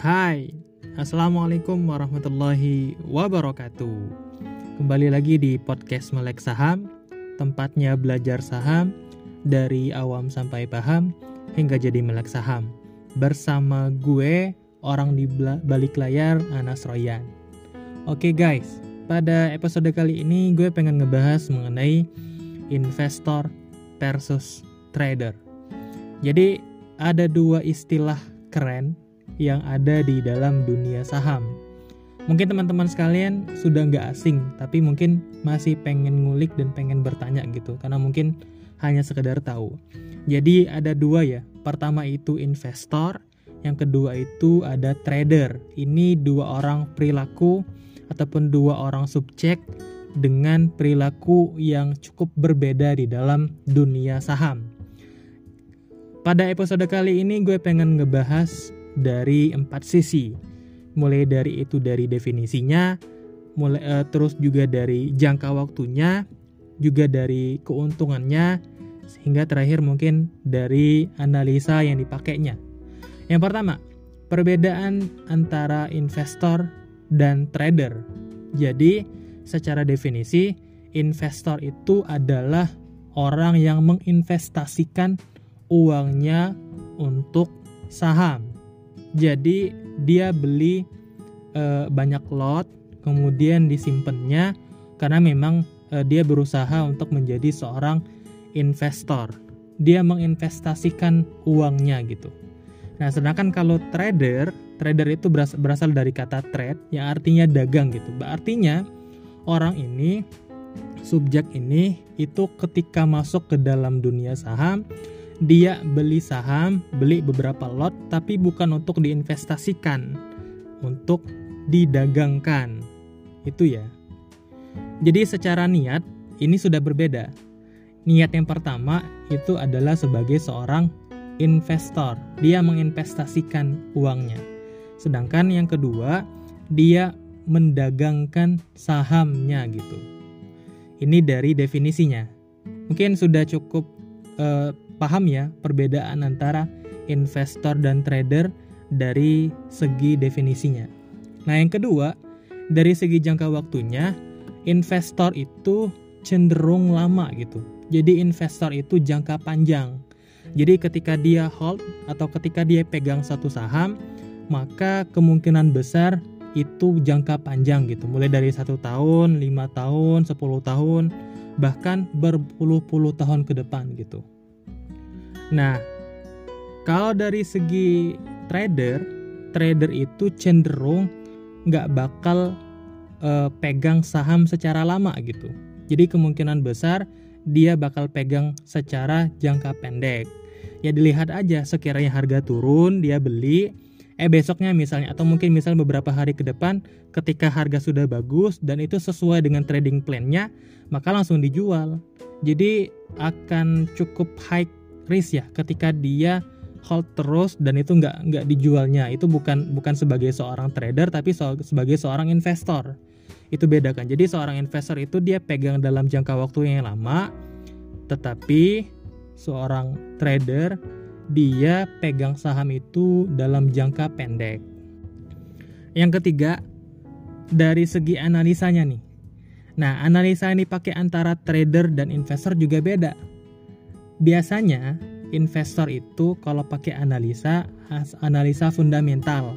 Hai, Assalamualaikum warahmatullahi wabarakatuh. Kembali lagi di podcast Melek Saham, tempatnya belajar saham dari awam sampai paham hingga jadi melek saham. Bersama gue, orang di balik layar, Anas Royan. Oke guys, pada episode kali ini gue pengen ngebahas mengenai investor versus trader. Jadi ada dua istilah keren yang ada di dalam dunia saham. Mungkin teman-teman sekalian sudah nggak asing, tapi mungkin masih pengen ngulik dan pengen bertanya gitu, karena mungkin hanya sekedar tahu. Jadi ada dua ya, pertama itu investor, yang kedua itu ada trader. Ini dua orang perilaku ataupun dua orang subjek dengan perilaku yang cukup berbeda di dalam dunia saham. Pada episode kali ini gue pengen ngebahas dari empat sisi. Mulai dari itu dari definisinya, mulai uh, terus juga dari jangka waktunya, juga dari keuntungannya, sehingga terakhir mungkin dari analisa yang dipakainya. Yang pertama, perbedaan antara investor dan trader. Jadi, secara definisi, investor itu adalah orang yang menginvestasikan uangnya untuk saham. Jadi dia beli e, banyak lot, kemudian disimpannya karena memang e, dia berusaha untuk menjadi seorang investor. Dia menginvestasikan uangnya gitu. Nah, sedangkan kalau trader, trader itu berasal dari kata trade yang artinya dagang gitu. Artinya orang ini subjek ini itu ketika masuk ke dalam dunia saham dia beli saham, beli beberapa lot, tapi bukan untuk diinvestasikan, untuk didagangkan. Itu ya. Jadi secara niat ini sudah berbeda. Niat yang pertama itu adalah sebagai seorang investor. Dia menginvestasikan uangnya. Sedangkan yang kedua, dia mendagangkan sahamnya gitu. Ini dari definisinya. Mungkin sudah cukup uh, paham ya perbedaan antara investor dan trader dari segi definisinya. Nah, yang kedua, dari segi jangka waktunya, investor itu cenderung lama gitu. Jadi investor itu jangka panjang. Jadi ketika dia hold atau ketika dia pegang satu saham, maka kemungkinan besar itu jangka panjang gitu. Mulai dari satu tahun, lima tahun, sepuluh tahun, bahkan berpuluh-puluh tahun ke depan gitu. Nah, kalau dari segi trader, trader itu cenderung nggak bakal uh, pegang saham secara lama gitu. Jadi kemungkinan besar dia bakal pegang secara jangka pendek. Ya dilihat aja sekiranya harga turun dia beli, eh besoknya misalnya atau mungkin misalnya beberapa hari ke depan ketika harga sudah bagus dan itu sesuai dengan trading plan-nya, maka langsung dijual. Jadi akan cukup high risk ya ketika dia hold terus dan itu nggak nggak dijualnya. Itu bukan bukan sebagai seorang trader tapi so, sebagai seorang investor. Itu beda kan? Jadi seorang investor itu dia pegang dalam jangka waktu yang lama tetapi seorang trader dia pegang saham itu dalam jangka pendek. Yang ketiga dari segi analisanya nih. Nah analisa yang dipakai antara trader dan investor juga beda biasanya investor itu kalau pakai analisa analisa fundamental.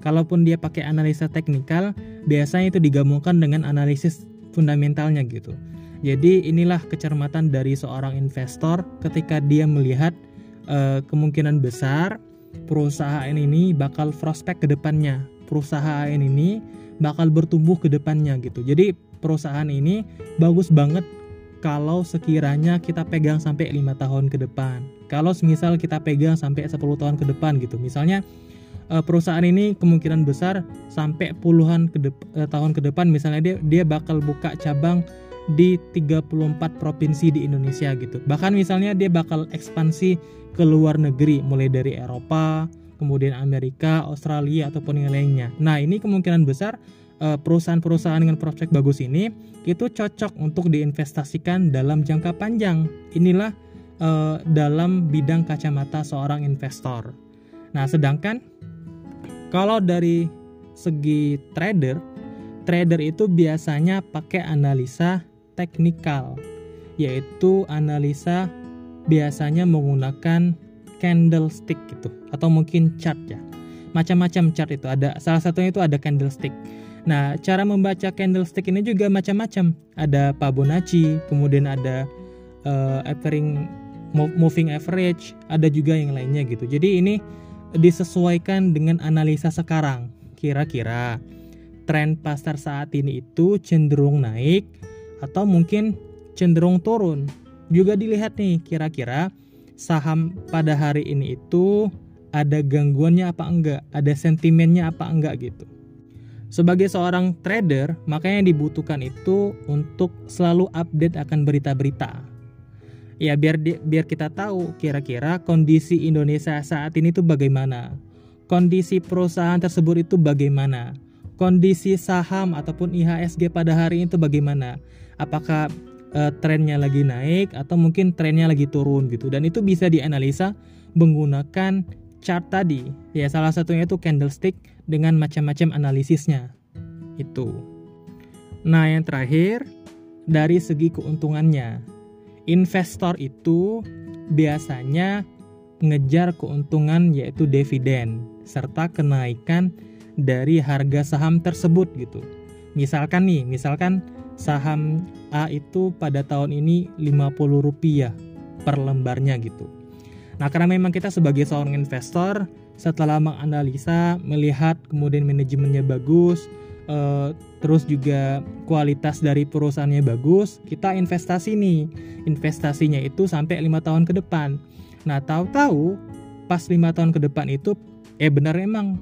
Kalaupun dia pakai analisa teknikal, biasanya itu digabungkan dengan analisis fundamentalnya gitu. Jadi inilah kecermatan dari seorang investor ketika dia melihat uh, kemungkinan besar perusahaan ini bakal prospek ke depannya. Perusahaan ini bakal bertumbuh ke depannya gitu. Jadi perusahaan ini bagus banget kalau sekiranya kita pegang sampai lima tahun ke depan. Kalau misal kita pegang sampai 10 tahun ke depan gitu. Misalnya eh, perusahaan ini kemungkinan besar sampai puluhan ke eh, tahun ke depan misalnya dia dia bakal buka cabang di 34 provinsi di Indonesia gitu. Bahkan misalnya dia bakal ekspansi ke luar negeri mulai dari Eropa, kemudian Amerika, Australia ataupun yang lainnya. Nah, ini kemungkinan besar perusahaan-perusahaan dengan prospek bagus ini itu cocok untuk diinvestasikan dalam jangka panjang. Inilah uh, dalam bidang kacamata seorang investor. Nah, sedangkan Kalau dari segi trader, trader itu biasanya pakai analisa teknikal, yaitu analisa biasanya menggunakan candlestick gitu atau mungkin chart ya. Macam-macam chart itu ada. Salah satunya itu ada candlestick. Nah, cara membaca candlestick ini juga macam-macam. Ada Fibonacci, kemudian ada uh, averaging moving average, ada juga yang lainnya gitu. Jadi ini disesuaikan dengan analisa sekarang. Kira-kira tren pasar saat ini itu cenderung naik atau mungkin cenderung turun. Juga dilihat nih kira-kira saham pada hari ini itu ada gangguannya apa enggak, ada sentimennya apa enggak gitu. Sebagai seorang trader, makanya yang dibutuhkan itu untuk selalu update akan berita-berita. Ya biar di, biar kita tahu kira-kira kondisi Indonesia saat ini itu bagaimana. Kondisi perusahaan tersebut itu bagaimana. Kondisi saham ataupun IHSG pada hari itu bagaimana. Apakah uh, trennya lagi naik atau mungkin trennya lagi turun gitu dan itu bisa dianalisa menggunakan chart tadi. Ya salah satunya itu candlestick dengan macam-macam analisisnya. Itu. Nah yang terakhir dari segi keuntungannya. Investor itu biasanya ngejar keuntungan yaitu dividen serta kenaikan dari harga saham tersebut gitu. Misalkan nih misalkan saham A itu pada tahun ini 50 rupiah per lembarnya gitu. Nah karena memang kita sebagai seorang investor setelah menganalisa, melihat kemudian manajemennya bagus, eh, terus juga kualitas dari perusahaannya bagus, kita investasi nih. Investasinya itu sampai lima tahun ke depan. Nah tahu-tahu pas lima tahun ke depan itu, eh benar emang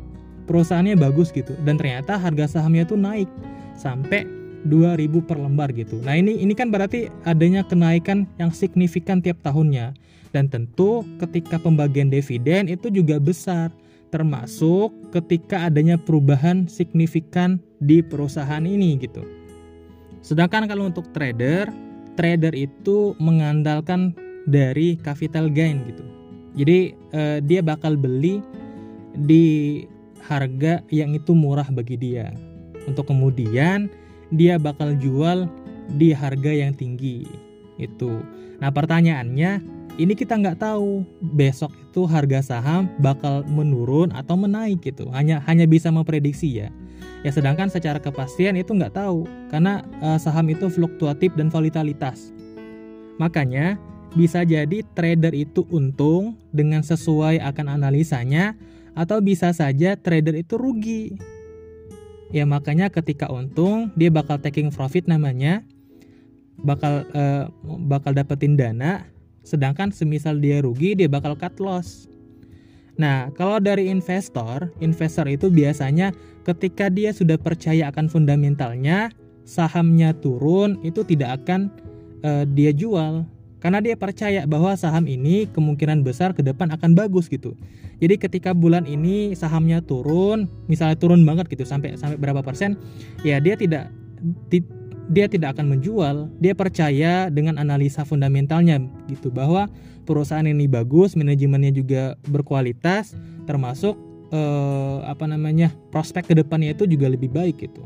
perusahaannya bagus gitu, dan ternyata harga sahamnya tuh naik sampai 2000 per lembar gitu. Nah, ini ini kan berarti adanya kenaikan yang signifikan tiap tahunnya. Dan tentu ketika pembagian dividen itu juga besar, termasuk ketika adanya perubahan signifikan di perusahaan ini gitu. Sedangkan kalau untuk trader, trader itu mengandalkan dari capital gain gitu. Jadi eh, dia bakal beli di harga yang itu murah bagi dia. Untuk kemudian dia bakal jual di harga yang tinggi itu. Nah pertanyaannya ini kita nggak tahu besok itu harga saham bakal menurun atau menaik gitu. Hanya hanya bisa memprediksi ya. Ya sedangkan secara kepastian itu nggak tahu karena uh, saham itu fluktuatif dan volatilitas. Makanya bisa jadi trader itu untung dengan sesuai akan analisanya atau bisa saja trader itu rugi ya makanya ketika untung dia bakal taking profit namanya bakal uh, bakal dapetin dana sedangkan semisal dia rugi dia bakal cut loss nah kalau dari investor investor itu biasanya ketika dia sudah percaya akan fundamentalnya sahamnya turun itu tidak akan uh, dia jual karena dia percaya bahwa saham ini kemungkinan besar ke depan akan bagus gitu. Jadi ketika bulan ini sahamnya turun, misalnya turun banget gitu sampai sampai berapa persen, ya dia tidak dia tidak akan menjual. Dia percaya dengan analisa fundamentalnya gitu bahwa perusahaan ini bagus, manajemennya juga berkualitas, termasuk eh, apa namanya prospek ke depannya itu juga lebih baik gitu.